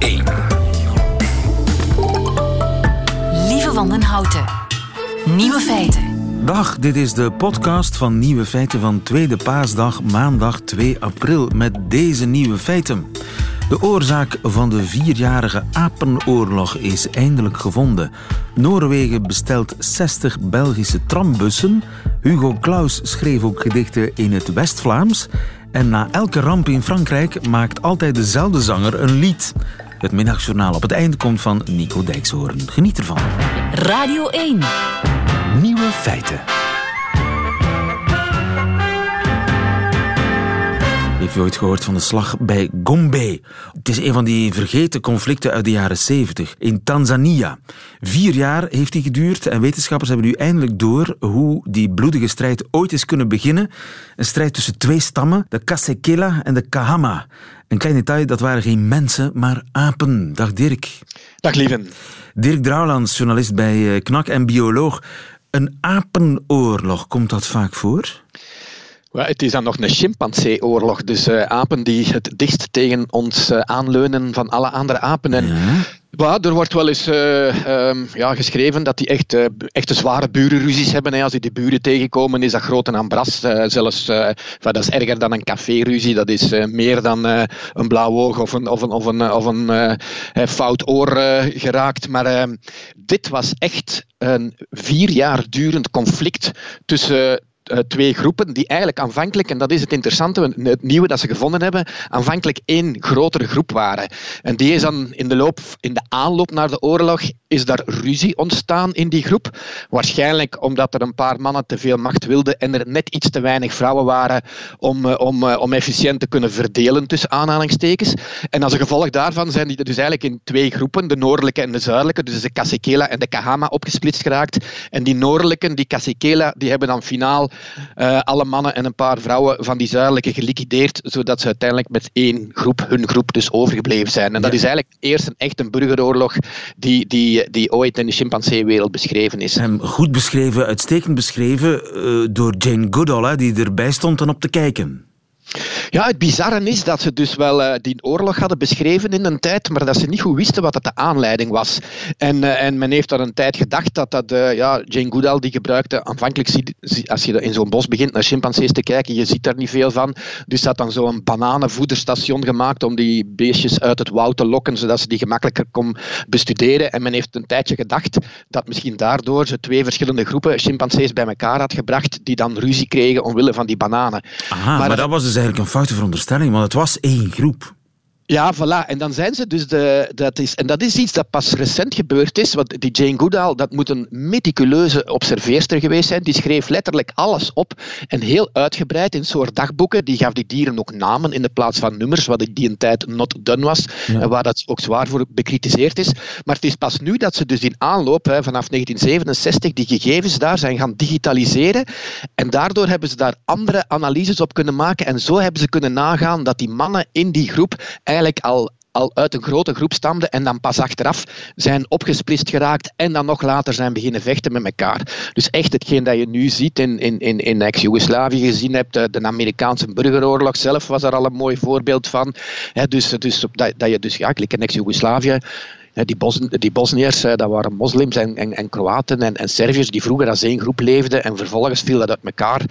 1. Lieve Wandenhouten. Nieuwe feiten. Dag, dit is de podcast van Nieuwe Feiten van Tweede Paasdag, maandag 2 april, met deze nieuwe feiten. De oorzaak van de vierjarige apenoorlog is eindelijk gevonden. Noorwegen bestelt 60 Belgische trambussen. Hugo Claus schreef ook gedichten in het West-Vlaams. En na elke ramp in Frankrijk maakt altijd dezelfde zanger een lied. Het middagjournaal op het eind komt van Nico Dijkshoorn. Geniet ervan. Radio 1. Nieuwe feiten. Heeft u ooit gehoord van de slag bij Gombe? Het is een van die vergeten conflicten uit de jaren 70 in Tanzania. Vier jaar heeft die geduurd en wetenschappers hebben nu eindelijk door hoe die bloedige strijd ooit is kunnen beginnen. Een strijd tussen twee stammen, de Kasekela en de Kahama. Een klein detail, dat waren geen mensen, maar apen. Dag Dirk. Dag lieven. Dirk Drouwlands, journalist bij eh, KNAK en bioloog. Een apenoorlog, komt dat vaak voor? Well, het is dan nog een chimpansee-oorlog. Dus uh, apen die het dichtst tegen ons uh, aanleunen van alle andere apen. En, ja. er wordt wel eens uh, um, ja, geschreven dat die echt, echt zware burenruzies hebben. Hè. Als die de buren tegenkomen, is dat groot en ambras. zelfs, dat is erger dan een caféruzie. Dat is meer dan een blauw oog of een, of een, of een, of een fout oor geraakt. Maar ehm, dit was echt een vier jaar durend conflict tussen twee groepen die eigenlijk aanvankelijk, en dat is het interessante, het nieuwe dat ze gevonden hebben, aanvankelijk één grotere groep waren. En die is dan in de, loop, in de aanloop naar de oorlog, is daar ruzie ontstaan in die groep. Waarschijnlijk omdat er een paar mannen te veel macht wilden en er net iets te weinig vrouwen waren om, uh, om, uh, om efficiënt te kunnen verdelen tussen aanhalingstekens. En als gevolg daarvan zijn die dus eigenlijk in twee groepen, de noordelijke en de zuidelijke, dus de Kasekela en de Kahama, opgesplitst geraakt. En die noordelijke, die Kasekela, die hebben dan finaal uh, alle mannen en een paar vrouwen van die zuidelijke geliquideerd, zodat ze uiteindelijk met één groep, hun groep, dus overgebleven zijn. En dat is eigenlijk eerst een echt een burgeroorlog die, die, die ooit in de chimpanseewereld beschreven is. En goed beschreven, uitstekend beschreven uh, door Jane Goodall, hè, die erbij stond en op te kijken. Ja, het bizarre is dat ze dus wel uh, die oorlog hadden beschreven in een tijd, maar dat ze niet goed wisten wat dat de aanleiding was. En, uh, en men heeft dan een tijd gedacht dat dat, uh, ja, Jane Goodall die gebruikte, aanvankelijk, zie, als je in zo'n bos begint naar chimpansees te kijken, je ziet daar niet veel van. Dus dat dan zo'n bananenvoederstation gemaakt om die beestjes uit het woud te lokken, zodat ze die gemakkelijker kon bestuderen. En men heeft een tijdje gedacht dat misschien daardoor ze twee verschillende groepen chimpansees bij elkaar had gebracht, die dan ruzie kregen omwille van die bananen. Aha, maar, maar dat was dus eigenlijk een foute veronderstelling, want het was één groep. Ja, voilà. En dan zijn ze dus de. Dat is, en dat is iets dat pas recent gebeurd is. Want die Jane Goodall, dat moet een meticuleuze observeerster geweest zijn. Die schreef letterlijk alles op. En heel uitgebreid in soort dagboeken. Die gaf die dieren ook namen in de plaats van nummers. Wat die een tijd not done was. Ja. En waar dat ook zwaar voor bekritiseerd is. Maar het is pas nu dat ze dus in aanloop, hè, vanaf 1967, die gegevens daar zijn gaan digitaliseren. En daardoor hebben ze daar andere analyses op kunnen maken. En zo hebben ze kunnen nagaan dat die mannen in die groep eigenlijk al, al uit een grote groep stamden en dan pas achteraf zijn opgesplitst geraakt en dan nog later zijn beginnen vechten met elkaar. Dus echt hetgeen dat je nu ziet in, in, in, in ex-Jugoslavië gezien hebt, de, de, Amerikaanse burgeroorlog zelf was er al een mooi voorbeeld van. He, dus dus dat, dat je dus, ja, in ex-Jugoslavië die, Bos, die Bosniërs, dat waren moslims en, en, en Kroaten en, en Serviërs die vroeger als één groep leefden en vervolgens viel dat uit elkaar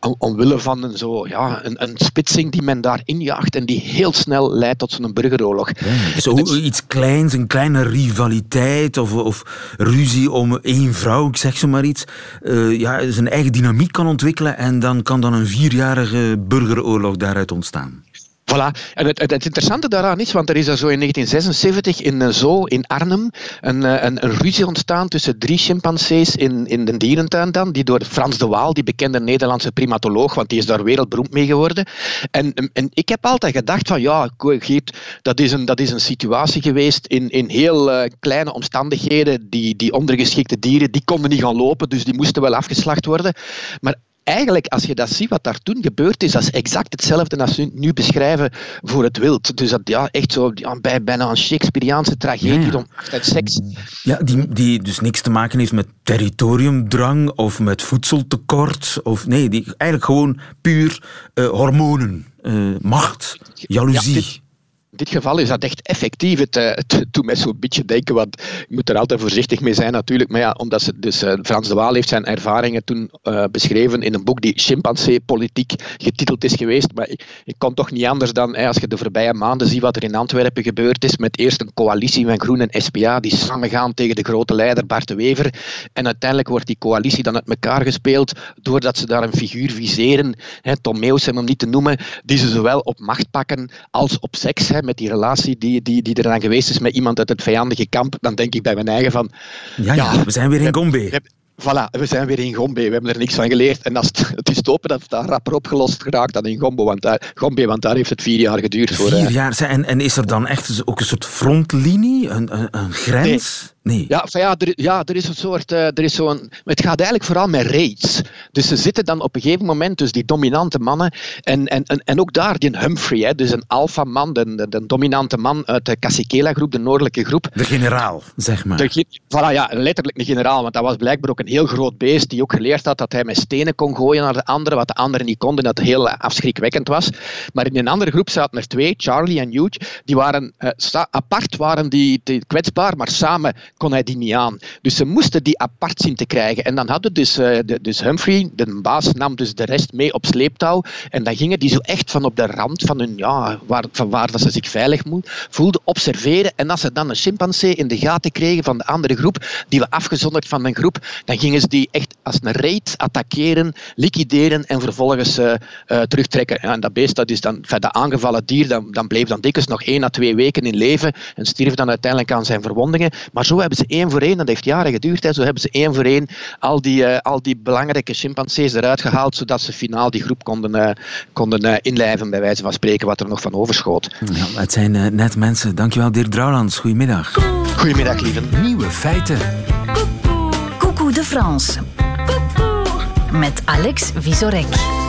om, omwille van een, zo, ja, een, een spitsing die men daar injaagt en die heel snel leidt tot zo'n burgeroorlog. Ja, zo dus, iets kleins, een kleine rivaliteit of, of ruzie om één vrouw, ik zeg zo maar iets, uh, ja, zijn eigen dynamiek kan ontwikkelen en dan kan dan een vierjarige burgeroorlog daaruit ontstaan. Voilà. En het, het, interessante daaraan is, want er is er zo in 1976 in een zoo in Arnhem een, een, een ruzie ontstaan tussen drie chimpansees in, in de dierentuin dan, die door Frans de Waal, die bekende Nederlandse primatoloog, want die is daar wereldberoemd mee geworden. En, en ik heb altijd gedacht van, ja, Geert, dat is een, dat is een situatie geweest in, in heel uh, kleine omstandigheden. Die, die ondergeschikte dieren, die konden niet gaan lopen, dus die moesten wel afgeslacht worden. Maar eigenlijk, als je dat ziet wat daar toen gebeurd is, dat is exact hetzelfde als ze nu beschrijven voor het wild. Dus dat ja, echt zo ja, bij, bijna een Shakespeareaanse tragedie ja. om uit seks. Ja, die, die dus niks te maken heeft met territoriumdrang of met voedseltekort. Of, nee, die, eigenlijk gewoon puur uh, hormonen, uh, macht, jaloezie. Ja, dit geval is dat echt effectief. Het, uh, het doet mij zo'n beetje denken, want je moet er altijd voorzichtig mee zijn natuurlijk. Maar ja, omdat ze, dus, uh, Frans de Waal heeft zijn ervaringen toen uh, beschreven in een boek die chimpansee-politiek getiteld is geweest. Maar ik, ik kon toch niet anders dan, als je de voorbije maanden ziet wat er in Antwerpen gebeurd is, met eerst een coalitie van Groen en SPA die samengaan tegen de grote leider Bart de Wever. En uiteindelijk wordt die coalitie dan uit elkaar gespeeld doordat ze daar een figuur viseren, hè, Tom Meus om niet te noemen, die ze zowel op macht pakken als op seks. Hè, met die relatie die, die, die er dan geweest is met iemand uit het vijandige kamp, dan denk ik bij mijn eigen van... Ja, ja, we zijn weer in Gombe. Voilà, we zijn weer in Gombe. We hebben er niks van geleerd. En als het, het is te hopen dat het daar rapper opgelost geraakt dan in Gombe. Want daar, Gombe, want daar heeft het vier jaar geduurd. Voor, vier jaar. En, en is er dan echt ook een soort frontlinie, een, een, een grens? Nee. Ja, ja, er, ja, er is een soort. Uh, er is zo'n, het gaat eigenlijk vooral met raids. Dus ze zitten dan op een gegeven moment, dus die dominante mannen. En, en, en, en ook daar, die Humphrey, hè, dus een alfaman, de, de, de, dominante man uit de Casikela-groep, de noordelijke groep. De generaal, zeg maar. De, voilà, ja, letterlijk een generaal, want dat was blijkbaar ook een heel groot beest die ook geleerd had dat hij met stenen kon gooien naar de anderen, wat de anderen niet konden, dat heel afschrikwekkend was. Maar in een andere groep zaten er twee, Charlie en Hugh, die waren uh, apart, waren die, die kwetsbaar, maar samen kon hij die niet aan. Dus ze moesten die apart zien te krijgen. En dan hadden dus, de, dus Humphrey, de baas, nam dus de rest mee op sleeptouw. En dan gingen die zo echt van op de rand van hun, ja, waar, van waar dat ze zich veilig voelden, observeren. En als ze dan een chimpansee in de gaten kregen van de andere groep, die we afgezonderd van een groep, dan gingen ze die echt als een raid attackeren, liquideren en vervolgens uh, uh, terugtrekken. Ja, en dat beest, dat is dan, aangevallen dier, dan, dan bleef dan dikwijls nog één à twee weken in leven en stierf dan uiteindelijk aan zijn verwondingen. Maar zo hebben ze één voor één, dat heeft jaren geduurd, hè, zo hebben ze één voor één al die, uh, al die belangrijke chimpansees eruit gehaald, zodat ze finaal die groep konden, uh, konden uh, inlijven, bij wijze van spreken, wat er nog van overschoot. Ja, het zijn net mensen. Dankjewel, Dirk Drouwlands. Goedemiddag. Goedemiddag, lieve. Nieuwe feiten. Coucou de France. Met Alex Visorek.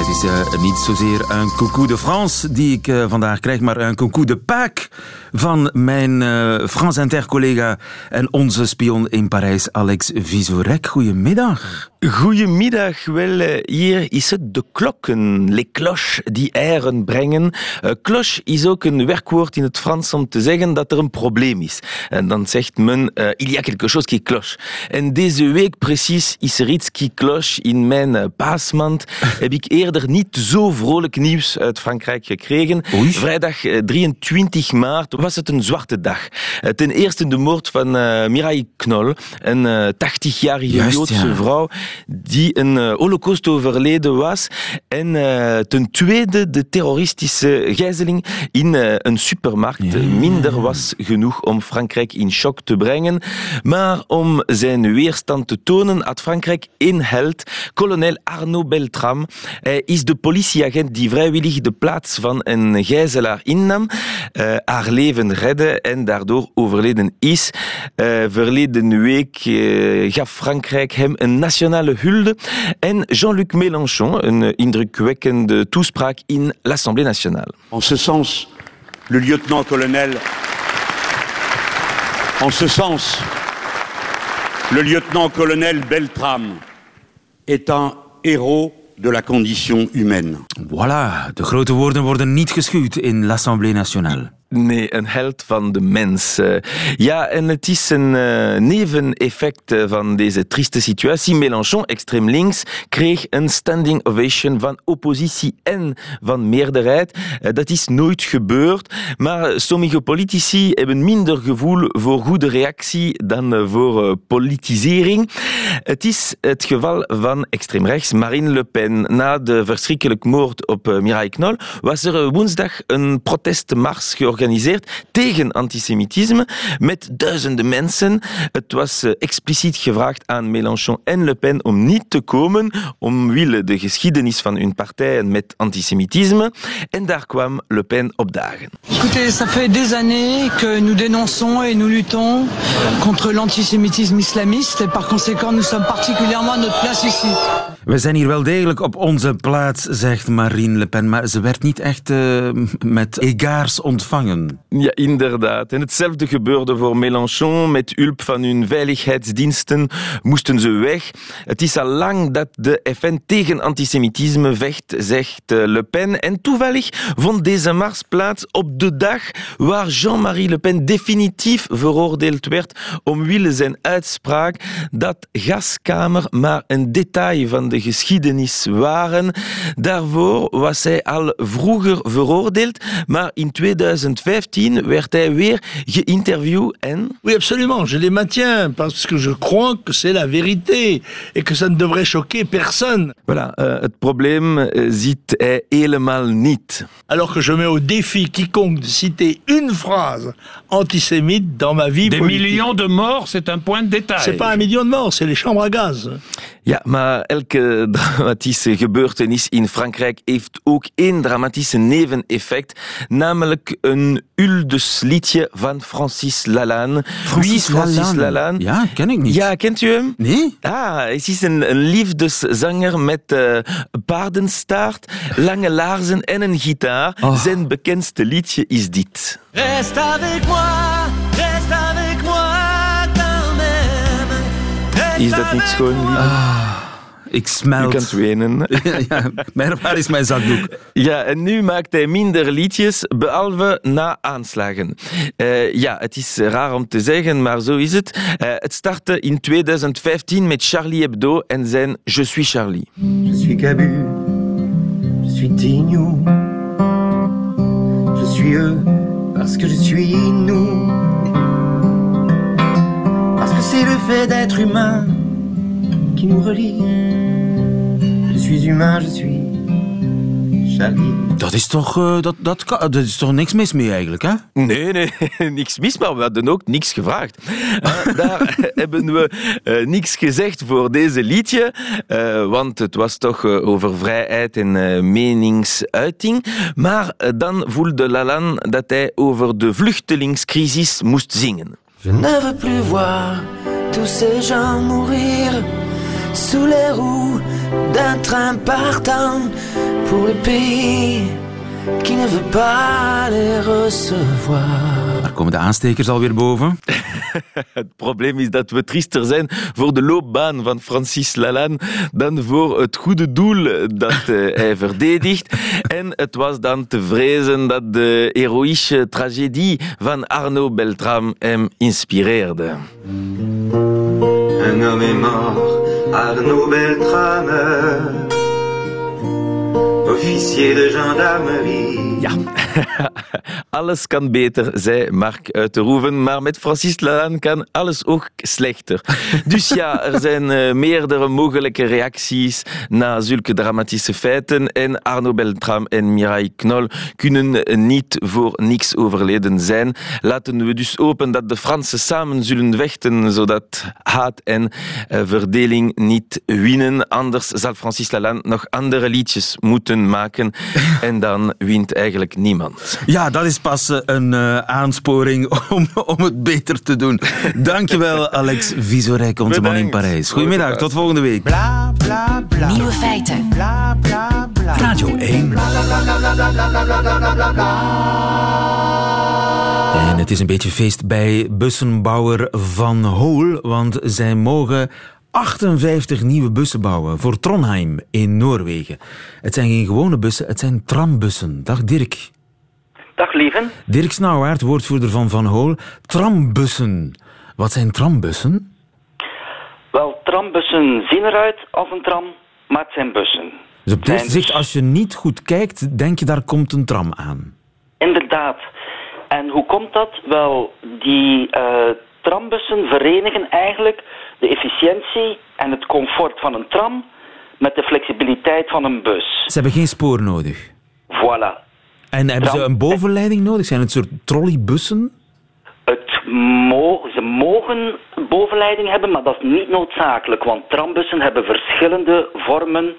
Het is uh, niet zozeer een coucou de France die ik uh, vandaag krijg, maar een coucou de Pâques van mijn uh, France Inter-collega en onze spion in Parijs, Alex Visorek. Goedemiddag. Goedemiddag. Wel, hier is het de klokken, les cloches, die eieren brengen. Uh, cloche is ook een werkwoord in het Frans om te zeggen dat er een probleem is. En dan zegt men, uh, il y a quelque chose qui cloche. En deze week precies is er iets qui cloche. In mijn uh, paasmand heb ik eerder niet zo vrolijk nieuws uit Frankrijk gekregen. Oei. Vrijdag 23 maart was het een zwarte dag. ten eerste de moord van Mireille Knoll, een 80-jarige Joodse ja. vrouw die een uh, holocaust overleden was. En uh, ten tweede de terroristische gijzeling in uh, een supermarkt. Ja. Minder was genoeg om Frankrijk in shock te brengen. Maar om zijn weerstand te tonen had Frankrijk één held, kolonel Arnaud Beltram. Hij is de politieagent die vrijwillig de plaats van een gijzelaar innam, haar leven redde en daardoor overleden is. verleden week gaf Frankrijk hem een nationale hulde en Jean-Luc Mélenchon een indrukwekkende toespraak in l'Assemblée nationale. En ce sens, le lieutenant-colonel En ce sens, le lieutenant-colonel Beltram est un héros de la condition humaine. Voilà, de grote woorden worden niet geschuwd in l'Assemblée nationale. Nee, een held van de mens. Ja, en het is een uh, neveneffect van deze trieste situatie. Mélenchon, extreem links, kreeg een standing ovation van oppositie en van meerderheid. Dat is nooit gebeurd, maar sommige politici hebben minder gevoel voor goede reactie dan voor politisering. Het is het geval van extreem rechts Marine Le Pen. Na de verschrikkelijke moord op Mireille Knoll was er woensdag een protestmars georganiseerd georganiseerd tegen antisemitisme met duizenden mensen. Het was expliciet gevraagd aan Mélenchon en Le Pen om niet te komen omwille de geschiedenis van hun partijen met antisemitisme. En daar kwam Le Pen opdagen. Écoutez, ça fait des années que nous dénonçons et nous luttons contre l'antisémitisme islamiste et par conséquent nous sommes particulièrement à notre place ici. We zijn hier wel degelijk op onze plaats, zegt Marine Le Pen, maar ze werd niet echt uh, met egaars ontvangen. Ja, inderdaad. En hetzelfde gebeurde voor Mélenchon. Met hulp van hun veiligheidsdiensten moesten ze weg. Het is al lang dat de FN tegen antisemitisme vecht, zegt eh, Le Pen. En toevallig vond deze mars plaats op de dag waar Jean-Marie Le Pen definitief veroordeeld werd omwille zijn uitspraak dat gaskamer maar een detail van de geschiedenis waren. Daarvoor was hij al vroeger veroordeeld, maar in 2015 werd hij weer geïnterviewd en... Oui, absolument, je les maintiens, parce que je crois que c'est la vérité et que ça ne devrait choquer personne. Voilà, uh, het probleem uh, ziet hij helemaal niet. Alors que je mets au défi quiconque de citer une phrase antisémite dans ma vie Des politique. millions de morts, c'est un point de détail. C'est pas un million de morts, c'est les chambres à gaz. Ja, maar elke dramatische gebeurtenis in Frankrijk heeft ook één dramatische neveneffect, namelijk een uldesliedje van Francis Lalanne. Francis Wie is Francis Lalanne? Lalanne? Ja, ken ik niet. Ja, kent u hem? Nee? Ah, het is een, een liefdeszanger met uh, paardenstaart, lange laarzen en een gitaar. Oh. Zijn bekendste liedje is dit. Reste avec moi, Is dat niet schoon, lieve? Ah, ik smelt. kunt wenen. ja, maar waar is mijn zakdoek? Ja, en nu maakt hij minder liedjes, behalve na aanslagen. Uh, ja, het is raar om te zeggen, maar zo is het. Uh, het startte in 2015 met Charlie Hebdo en zijn Je suis Charlie. Je suis Cabu, je suis Tignou, je suis eux parce que je suis nous, c'est le fait d'être humain qui nous relie. Je suis humain, je suis Charlie. Dat is toch, uh, dat, dat, dat is toch niks mis mee eigenlijk, hè? Nee, nee, niks mis, maar we hadden ook niks gevraagd. Uh, daar hebben we uh, niks gezegd voor deze liedje, want het was toch over vrijheid en meningsuiting. Maar dan voelde Lalanne dat hij over de vluchtelingscrisis moest zingen. Je ne veux plus voir tous ces gens mourir sous les roues d'un train partant pour le pays qui ne veut pas les recevoir. Daar komen de aanstekers alweer boven. Het probleem is dat we triester zijn voor de loopbaan van Francis Lalanne dan voor het goede doel dat uh, hij verdedigt. En het was dan te vrezen dat de heroïsche tragedie van Arnaud Beltrame hem inspireerde. Un homme est mort, Arnaud Beltrame, officier de gendarmerie. alles kan beter, zei Mark uit de Roeven, maar met Francis Lalanne kan alles ook slechter. Dus ja, er zijn uh, meerdere mogelijke reacties na zulke dramatische feiten en Arno Beltram en Mireille Knol kunnen niet voor niks overleden zijn. Laten we dus hopen dat de Fransen samen zullen vechten, zodat haat en uh, verdeling niet winnen. Anders zal Francis Lalanne nog andere liedjes moeten maken en dan wint eigenlijk niemand. Ja, dat is pas een uh, aansporing om, om het beter te doen. Dankjewel, Alex Visorek, onze man in Parijs. Goedemiddag, tot volgende week. Bla, bla, bla. Nieuwe feiten. Bla, bla, bla. Radio 1. En het is een beetje feest bij bussenbouwer Van Hool, want zij mogen 58 nieuwe bussen bouwen voor Trondheim in Noorwegen. Het zijn geen gewone bussen, het zijn trambussen. Dag Dirk. Dag lieven. Dirk Snauwaard, woordvoerder van Van Hool. Trambussen. Wat zijn trambussen? Wel, trambussen zien eruit als een tram, maar het zijn bussen. Dus op dit zicht, als je niet goed kijkt, denk je daar komt een tram aan. Inderdaad. En hoe komt dat? Wel, die uh, trambussen verenigen eigenlijk de efficiëntie en het comfort van een tram met de flexibiliteit van een bus. Ze hebben geen spoor nodig. Voilà. En hebben ze een bovenleiding nodig? Zijn het soort trolleybussen? Het mo ze mogen bovenleiding hebben, maar dat is niet noodzakelijk, want trambussen hebben verschillende vormen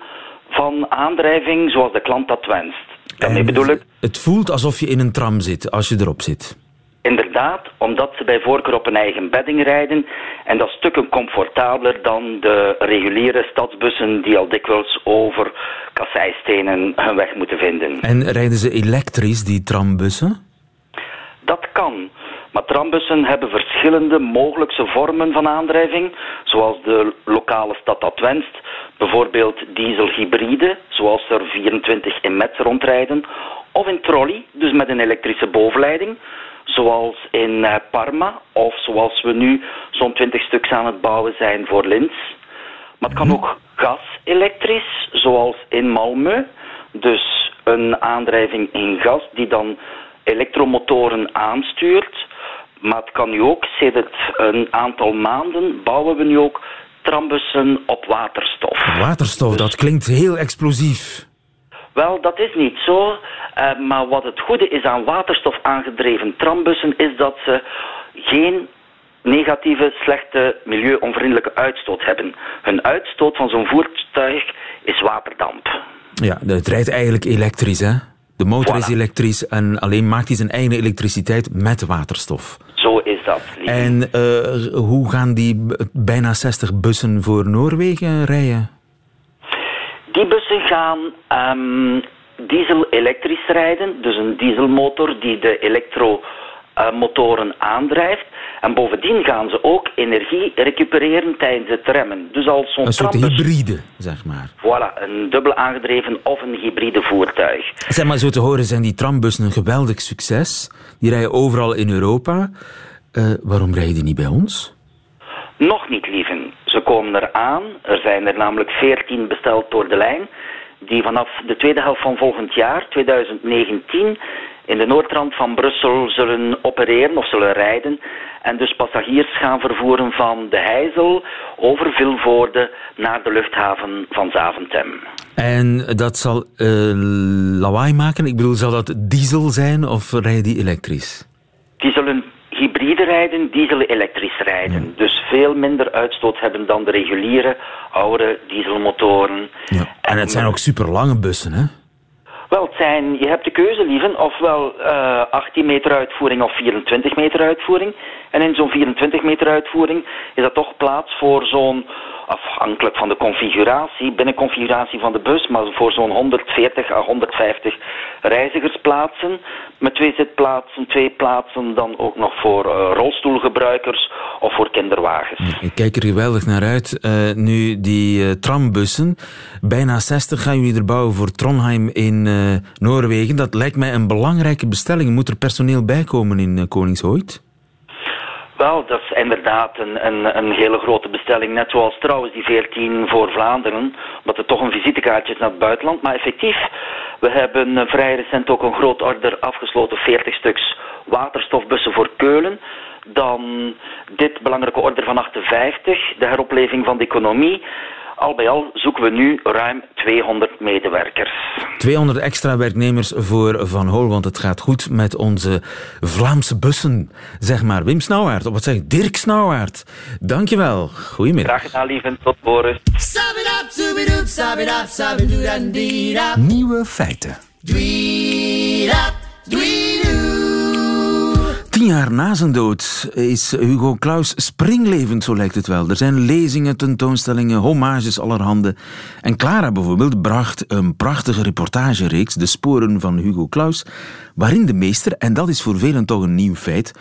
van aandrijving zoals de klant dat wenst. Daarmee bedoel ik... Het voelt alsof je in een tram zit als je erop zit. Inderdaad. omdat ze bij voorkeur op een eigen bedding rijden. En dat is stukken comfortabeler dan de reguliere stadsbussen die al dikwijls over kasseistenen hun weg moeten vinden. En rijden ze elektrisch, die trambussen? Dat kan. Maar trambussen hebben verschillende mogelijkse vormen van aandrijving, zoals de lokale stad dat wenst. Bijvoorbeeld dieselhybride, zoals er 24 in Metz rondrijden, of in trolley, dus met een elektrische bovenleiding, zoals in eh, Parma, of zoals we nu zo'n 20 stuks aan het bouwen zijn voor Linz. Maar het kan mhm. ook gas-elektrisch, zoals in Malmö. Dus een aandrijving in gas die dan elektromotoren aanstuurt. Maar het kan nu ook, sinds een aantal maanden, bouwen we nu ook trambussen op waterstof. Waterstof, dat klinkt heel explosief. Wel, dat is niet zo. Uh, maar wat het goede is aan waterstof aangedreven trambussen, is dat ze geen negatieve, slechte, milieuonvriendelijke uitstoot hebben. Hun uitstoot van zo'n voertuig is waterdamp. Ja, het rijdt eigenlijk elektrisch, hè? De motor is elektrisch en alleen maakt hij zijn eigen elektriciteit met waterstof. Zo is dat. En uh, hoe gaan die bijna 60 bussen voor Noorwegen rijden? Die bussen gaan um, diesel-elektrisch rijden, dus een dieselmotor die de elektromotoren aandrijft. En bovendien gaan ze ook energie recupereren tijdens het remmen. Dus als zo'n Een soort hybride, zeg maar. Voilà, een dubbel aangedreven of een hybride voertuig. Zeg maar, zo te horen zijn die trambussen een geweldig succes. Die rijden overal in Europa. Uh, waarom rijden die niet bij ons? Nog niet, lieven. Ze komen eraan. Er zijn er namelijk 14 besteld door de lijn. Die vanaf de tweede helft van volgend jaar, 2019, in de noordrand van Brussel zullen opereren of zullen rijden. En dus passagiers gaan vervoeren van de Heizel over Vilvoorde naar de luchthaven van Zaventem. En dat zal uh, lawaai maken? Ik bedoel, zal dat diesel zijn of rijden die elektrisch? Die zullen hybride rijden, diesel-elektrisch rijden. Dus veel minder uitstoot hebben dan de reguliere oude dieselmotoren. Ja. En het zijn ook super lange bussen, hè? Wel, het zijn, je hebt de keuze, lieven, ofwel uh, 18 meter uitvoering of 24 meter uitvoering. En in zo'n 24 meter uitvoering is dat toch plaats voor zo'n afhankelijk van de configuratie, binnenconfiguratie van de bus, maar voor zo'n 140 à 150 reizigersplaatsen. Met twee zitplaatsen, twee plaatsen dan ook nog voor uh, rolstoelgebruikers of voor kinderwagens. ik kijk er geweldig naar uit. Uh, nu, die uh, trambussen, bijna 60 gaan jullie er bouwen voor Trondheim in Noorwegen. Dat lijkt mij een belangrijke bestelling. Moet er personeel bij komen in Koningshooit? Wel, dat is inderdaad een, een, een, hele grote bestelling. Net zoals trouwens die 14 voor Vlaanderen. Omdat het toch een visitekaartje is naar het buitenland. Maar effectief, we hebben vrij recent ook een groot order afgesloten. 40 stuks waterstofbussen voor Keulen. Dan dit belangrijke order van 58. De heropleving van de economie. Al bij al zoeken we nu ruim 200 medewerkers. 200 extra werknemers voor Van Hool, want het gaat goed met onze Vlaamse bussen. Zeg maar Wim Snauwaard, of wat zeg ik, Dirk Snauwaard. Dankjewel, goedemiddag. Graag gedaan, lieve, tot Boris. Nieuwe feiten. Tien jaar na zijn dood is Hugo Claus springlevend, zo lijkt het wel. Er zijn lezingen, tentoonstellingen, hommages allerhande. En Clara bijvoorbeeld bracht een prachtige reportagereeks, De Sporen van Hugo Claus, waarin de meester, en dat is voor velen toch een nieuw feit,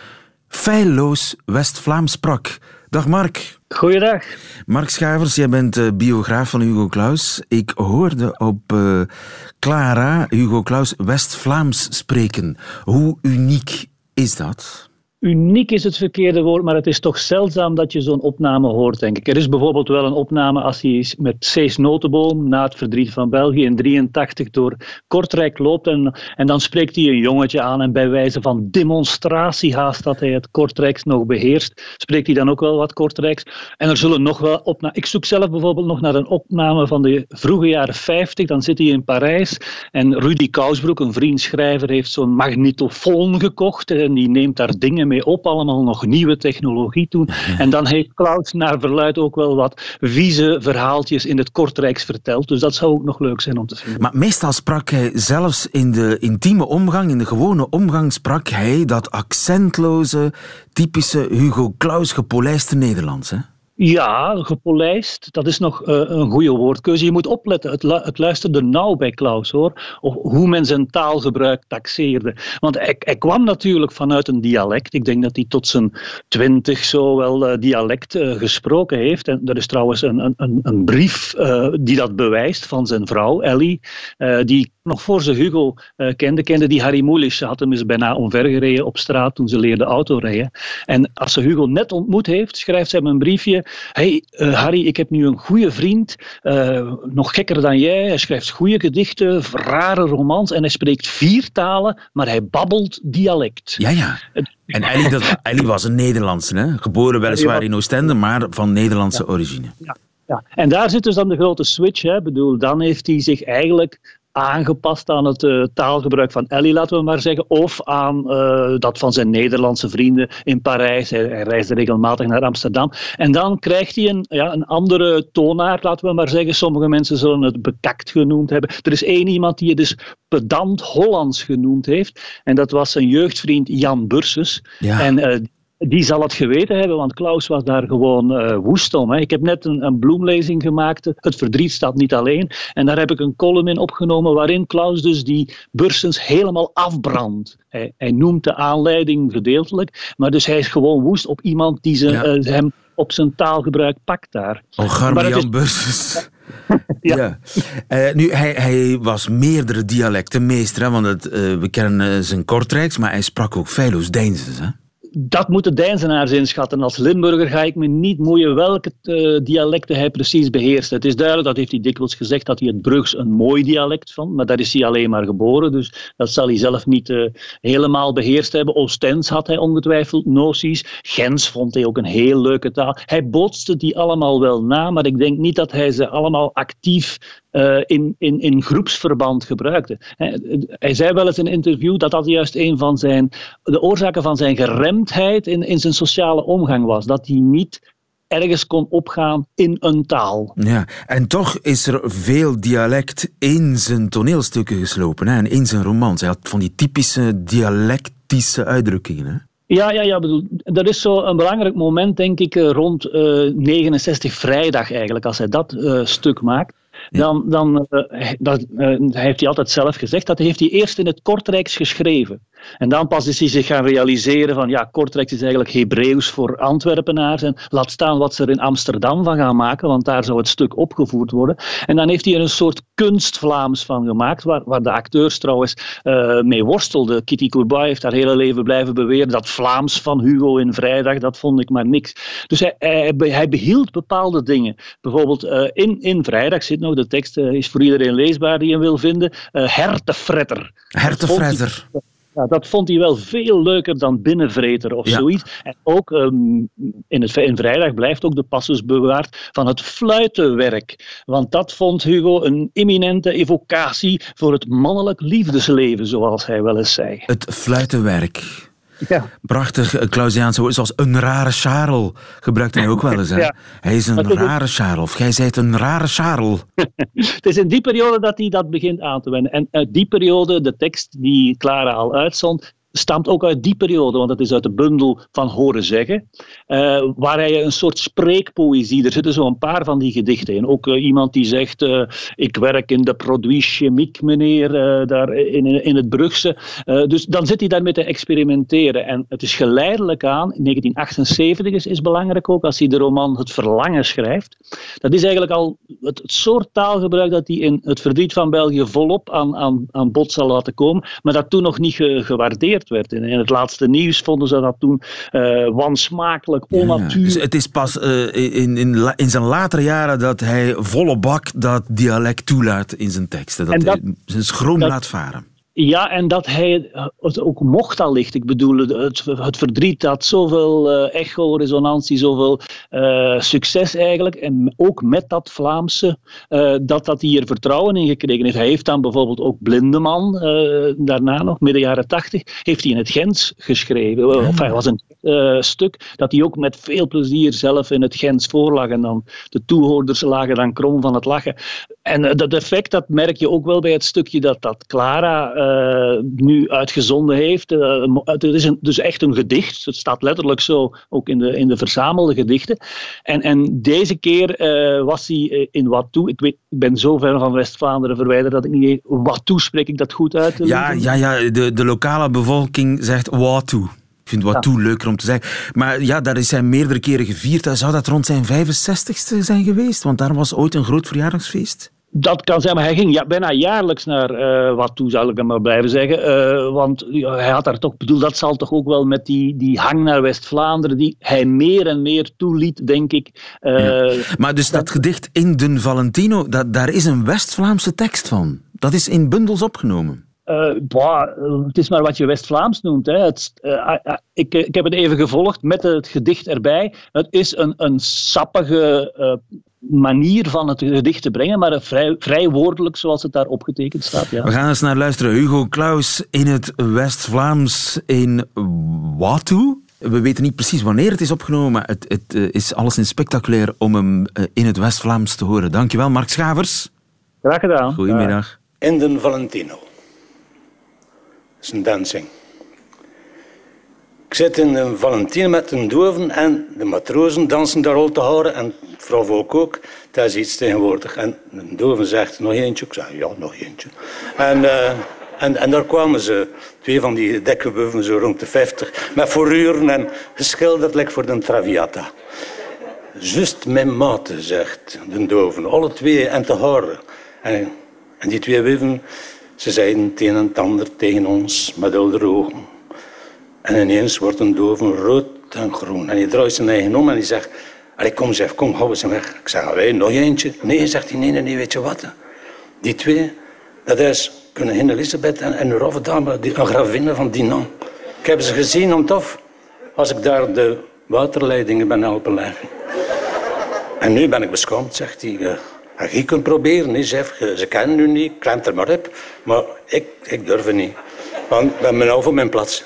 feilloos West-Vlaams sprak. Dag Mark. Goeiedag. Mark Schavers, jij bent uh, biograaf van Hugo Claus. Ik hoorde op uh, Clara Hugo Claus West-Vlaams spreken. Hoe uniek is dat? Uniek is het verkeerde woord, maar het is toch zeldzaam dat je zo'n opname hoort, denk ik. Er is bijvoorbeeld wel een opname als hij met Cees Notenboom na het verdriet van België in 83 door Kortrijk loopt en, en dan spreekt hij een jongetje aan en bij wijze van demonstratie haast dat hij het Kortrijks nog beheerst, spreekt hij dan ook wel wat Kortrijks. En er zullen nog wel opnames... Ik zoek zelf bijvoorbeeld nog naar een opname van de vroege jaren 50, dan zit hij in Parijs en Rudy Kousbroek, een vriend schrijver, heeft zo'n magnetofoon gekocht en die neemt daar dingen mee op, allemaal nog nieuwe technologie toen. En dan heeft Klaus naar verluid ook wel wat vieze verhaaltjes in het Kortrijks verteld. Dus dat zou ook nog leuk zijn om te zien. Maar meestal sprak hij zelfs in de intieme omgang, in de gewone omgang, sprak hij dat accentloze, typische Hugo Claus gepolijste Nederlands. Hè? Ja, gepolijst, dat is nog uh, een goede woordkeuze. Je moet opletten, het, het luisterde nauw bij Klaus hoor, of hoe men zijn taalgebruik taxeerde. Want hij, kwam natuurlijk vanuit een dialect. Ik denk dat hij tot zijn twintig zo wel uh, dialect uh, gesproken heeft. En er is trouwens een, een, een brief die dat bewijst van zijn vrouw, Ellie, die nog voor ze Hugo kende, kende die Harry Mulisch. Ze had hem eens bijna omvergereden op straat toen ze leerde autorijden. En als ze Hugo net ontmoet heeft, schrijft ze hem een briefje hey, uh, Harry, ik heb nu een goede vriend, uh, nog gekker dan jij. Hij schrijft goede gedichten, rare romans en hij spreekt vier talen, maar hij babbelt dialect. Ja, ja. En Ellie, dat, Ellie was een Nederlandse, hè? geboren weliswaar in Oostende, maar van Nederlandse ja. origine. Ja. Ja, en daar zit dus dan de grote switch. Hè. Bedoel, dan heeft hij zich eigenlijk aangepast aan het uh, taalgebruik van Ellie, laten we maar zeggen, of aan uh, dat van zijn Nederlandse vrienden in Parijs. Hij, hij reisde regelmatig naar Amsterdam. En dan krijgt hij een, ja, een andere toonaard, laten we maar zeggen. Sommige mensen zullen het bekakt genoemd hebben. Er is één iemand die het dus pedant Hollands genoemd heeft. En dat was zijn jeugdvriend Jan Burses. Ja. En uh, die zal het geweten hebben, want Klaus was daar gewoon uh, woest om. Hè. Ik heb net een, een, bloemlezing gemaakt. Het verdriet staat niet alleen. En daar heb ik een column in opgenomen waarin Klaus dus die Bursens helemaal afbrandt. Hij, hij noemt de aanleiding gedeeltelijk, maar dus hij is gewoon woest op iemand die ze, ja. uh, hem op zijn taalgebruik pakt daar. Oh, Bursens. ja. ja. Uh, nu, hij, hij, was meerdere dialecten meester, hè, want het, we kennen zijn Kortrijks, maar hij sprak ook feilloos Deens. Hè? Dat moeten Deinzenaars inschatten. Als Limburger ga ik me niet moeien welke uh, dialecten hij precies beheerst. Het is duidelijk, dat heeft hij dikwijls gezegd, dat hij het Brugs een mooi dialect vond, maar daar is hij alleen maar geboren, dus dat zal hij zelf niet uh, helemaal beheerst hebben. Oostens had hij ongetwijfeld noties. Gens vond hij ook een heel leuke taal. Hij bootste die allemaal wel na, maar ik denk niet dat hij ze allemaal actief uh, in, in, in groepsverband gebruikte. Hij zei wel eens in een interview dat dat juist een van zijn, de oorzaken van zijn geremdheid in, in zijn sociale omgang was. Dat hij niet ergens kon opgaan in een taal. Ja, en toch is er veel dialect in zijn toneelstukken geslopen hè, en in zijn romans. Hij had van die typische dialectische uitdrukkingen. Hè? Ja, ja, ja bedoel, er is zo een belangrijk moment, denk ik, rond uh, 69 vrijdag eigenlijk, als hij dat uh, stuk maakt. Dan, dan uh, dat, uh, heeft hij altijd zelf gezegd, dat heeft hij eerst in het Kortrijks geschreven. En dan pas is hij zich gaan realiseren van ja, Kortrijk is eigenlijk Hebreeuws voor Antwerpenaars en laat staan wat ze er in Amsterdam van gaan maken, want daar zou het stuk opgevoerd worden. En dan heeft hij er een soort kunst-Vlaams van gemaakt, waar, waar de acteurs trouwens uh, mee worstelden. Kitty Courbois heeft haar hele leven blijven beweren dat Vlaams van Hugo in Vrijdag, dat vond ik maar niks. Dus hij, hij, behield bepaalde dingen. Bijvoorbeeld in, in Vrijdag zit nog, de tekst uh, is voor iedereen leesbaar die hem wil vinden, hertefretter. Hertefretter. Ja, dat vond hij wel veel leuker dan binnenvreter of ja. zoiets. En ook um, in, het, in Vrijdag blijft ook de passus bewaard van het fluitenwerk. Want dat vond Hugo een imminente evocatie voor het mannelijk liefdesleven, zoals hij wel eens zei. Het fluitenwerk. Ja. Prachtig Clausiaanse woord, zoals een rare Charel gebruikt hij ook wel eens. Hè? Ja. Hij is een rare Charel, of jij zijt een rare Charel. het is in die periode dat hij dat begint aan te wenden. En uit die periode, de tekst die Clara al uitzond, stamt ook uit die periode, want het is uit de bundel van Horen Zeggen, uh, waar hij een soort spreekpoëzie, er zitten zo een paar van die gedichten in. Ook uh, iemand die zegt, uh, ik werk in de produit chimiek, meneer, daar in, in het Brugse. dus dan zit hij daarmee te experimenteren. En het is geleidelijk aan, in 1978 is, is belangrijk ook, als hij de roman Het Verlangen schrijft. Dat is eigenlijk al het, soort taalgebruik dat hij in Het Verdriet van België volop aan, aan, aan bod zal laten komen, maar dat toen nog niet ge, gewaardeerd werd. In, in het laatste nieuws vonden ze dat toen uh, wansmakelijk, onnatuurlijk. Ja, dus het is pas uh, in, in, in zijn latere jaren dat hij volle bak dat dialect toelaat in zijn teksten. Dat, dat hij zijn schroom dat, laat varen. Ja, en dat hij het ook mocht allicht. Ik bedoel, het, het verdriet had zoveel uh, echo, resonantie, zoveel uh, succes eigenlijk. En ook met dat Vlaamse, uh, dat, dat hij er vertrouwen in gekregen heeft. Hij heeft dan bijvoorbeeld ook Blindeman, daarna nog, midden jaren tachtig, heeft hij in het Gens geschreven. Of hij was een stuk dat hij ook met veel plezier zelf in het Gens voorlag. En dan de toehoorders lagen dan krom van het lachen. En dat effect, dat merk je ook wel bij het stukje dat, dat Clara nu uitgezonden heeft. Uh, het is een, dus echt een gedicht. Het staat letterlijk zo ook in de, in de verzamelde gedichten. En, en deze keer uh, was hij in Watou. Ik, weet, ik ben zo ver van West-Vlaanderen verwijderd dat ik niet weet. Watou spreek ik dat goed uit? Ja, ja, ja de, de lokale bevolking zegt Watou. Ik vind Watou leuker om te zeggen. Maar ja, daar is hij meerdere keren gevierd. Zou dat rond zijn 65ste zijn geweest? Want daar was ooit een groot verjaardagsfeest. Dat kan zijn, maar hij ging ja, bijna jaarlijks naar uh, wat toe, zal ik hem maar blijven zeggen. Uh, want ja, hij had daar toch, bedoel, dat zal toch ook wel met die, die hang naar West-Vlaanderen, die hij meer en meer toeliet, denk ik. Uh, ja. Maar dus dat, dat gedicht In den Valentino, dat, daar is een West-Vlaamse tekst van. Dat is in bundels opgenomen. Uh, het is maar wat je West-Vlaams noemt. Hè. Het, uh, ik, ik, heb het even gevolgd met het gedicht erbij. Het is een, een sappige manier van het gedicht te brengen, maar vrij, vrij woordelijk zoals het daar opgetekend staat. Ja. We gaan eens naar luisteren. Hugo Claus in het West-Vlaams in Watu. We weten niet precies wanneer het is opgenomen, maar het, het uh, is alleszins spectaculair om hem uh, in het West-Vlaams te horen. Dankjewel, Mark Schavers. Graag gedaan. Goedemiddag. In den Valentino. Dat is een dancing. Ik zit in een Valentine met de doven en de matrozen dansen daar al te houden en vrouw Volk ook. Dat is iets tegenwoordig. En de doven zegt nog eentje. Ik zeg ja, nog eentje. En, uh, en, en daar kwamen ze, twee van die dekkenbuffen, zo rond de 50, met vooruren en geschilderd like voor de Traviata. Just mijn mate, zegt de doven. Alle twee en te horen. En, en die twee wuven, ze zeiden het een en het ander tegen ons met heldere ogen. En ineens wordt een doven rood en groen. En hij draait zijn eigen om en hij zegt... Allee, kom zeg, kom, hou eens weg. Ik zeg, wij, nog eentje? Nee, zegt hij, nee, nee, nee, weet je wat? Die twee, dat is koningin Elisabeth en, en een dame, die, een gravinne van Dinan. Ik heb ze gezien om tof, als ik daar de waterleidingen ben helpen leggen. En nu ben ik beschaamd, zegt hij. Uh, je kunt proberen, nee, chef. Ze kennen u niet, klemt er maar op. Maar ik, ik durf het niet. Want ik ben nou voor mijn plaats.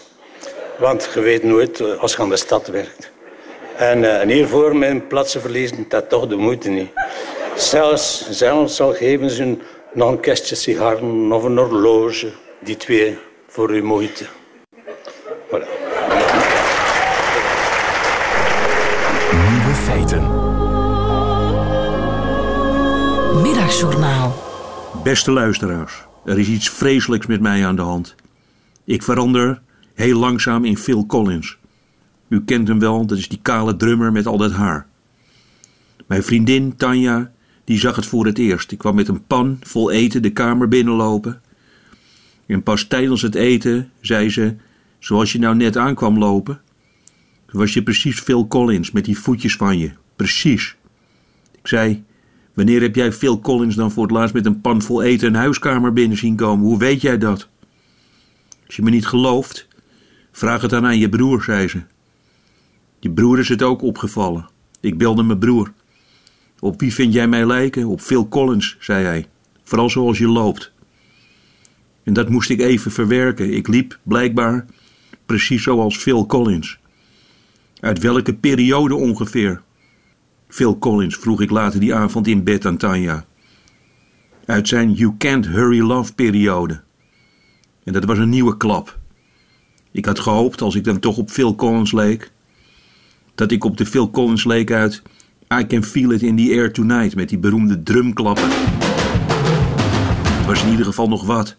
Want je weet nooit eh, als je aan de stad werkt. En, uh, en hiervoor mijn plaatsen verliezen, dat toch de moeite niet. Zelfs, zelfs al geven ze nog een kistje sigaren of een horloge. Die twee voor uw moeite. Voilà. Nieuwe feiten. Middagjournaal. Beste luisteraars, er is iets vreselijks met mij aan de hand. Ik verander heel langzaam in Phil Collins. U kent hem wel, dat is die kale drummer met al dat haar. Mijn vriendin Tanja, die zag het voor het eerst. Ik kwam met een pan vol eten de kamer binnenlopen. En pas tijdens het eten zei ze, zoals je nou net aankwam lopen, was je precies Phil Collins met die voetjes van je. Precies. Ik zei, wanneer heb jij Phil Collins dan voor het laatst met een pan vol eten een huiskamer binnen zien komen? Hoe weet jij dat? Als je me niet gelooft, Vraag het dan aan je broer, zei ze. Je broer is het ook opgevallen. Ik belde mijn broer. Op wie vind jij mij lijken? Op Phil Collins, zei hij. Vooral zoals je loopt. En dat moest ik even verwerken. Ik liep, blijkbaar, precies zoals Phil Collins. Uit welke periode ongeveer? Phil Collins vroeg ik later die avond in bed aan Tanja. Uit zijn You Can't Hurry Love periode. En dat was een nieuwe klap. Ik had gehoopt, als ik dan toch op Phil Collins leek, dat ik op de Phil Collins leek uit I Can Feel It in the Air Tonight met die beroemde drumklappen. Was in ieder geval nog wat.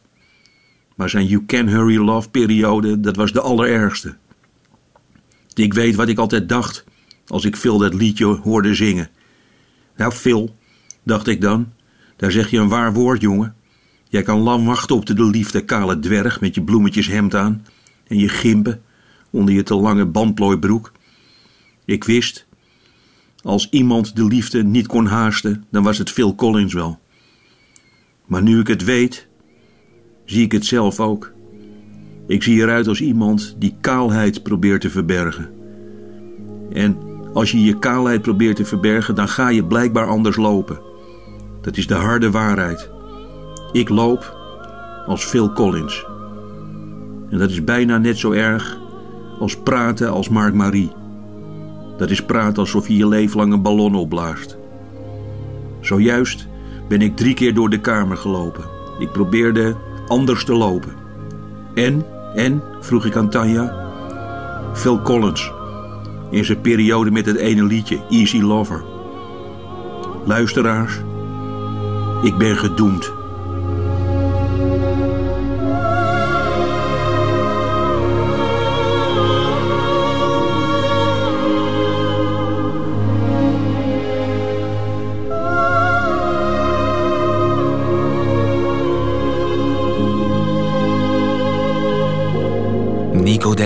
Maar zijn You Can Hurry Love periode, dat was de allerergste. Ik weet wat ik altijd dacht als ik Phil dat liedje hoorde zingen. Nou, Phil, dacht ik dan, daar zeg je een waar woord, jongen. Jij kan lang wachten op de liefde kale dwerg met je bloemetjes hemd aan en je gimpen onder je te lange bandplooibroek. Ik wist, als iemand de liefde niet kon haasten, dan was het Phil Collins wel. Maar nu ik het weet, zie ik het zelf ook. Ik zie eruit als iemand die kaalheid probeert te verbergen. En als je je kaalheid probeert te verbergen, dan ga je blijkbaar anders lopen. Dat is de harde waarheid. Ik loop als Phil Collins. En dat is bijna net zo erg als praten als Mark Marie. Dat is praten alsof je je leven lang een ballon opblaast. Zojuist ben ik drie keer door de kamer gelopen. Ik probeerde anders te lopen. En, en, vroeg ik aan Tanja, Phil Collins. In zijn periode met het ene liedje, Easy Lover. Luisteraars, ik ben gedoemd.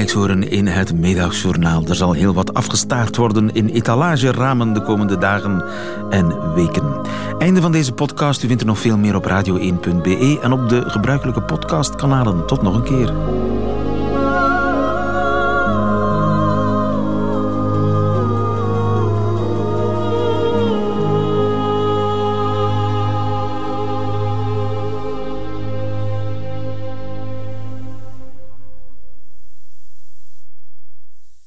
Dijkshoorn in het Middagjournaal. Er zal heel wat afgestaard worden in etalageramen de komende dagen en weken. Einde van deze podcast. U vindt er nog veel meer op radio1.be en op de gebruikelijke podcastkanalen. Tot nog een keer.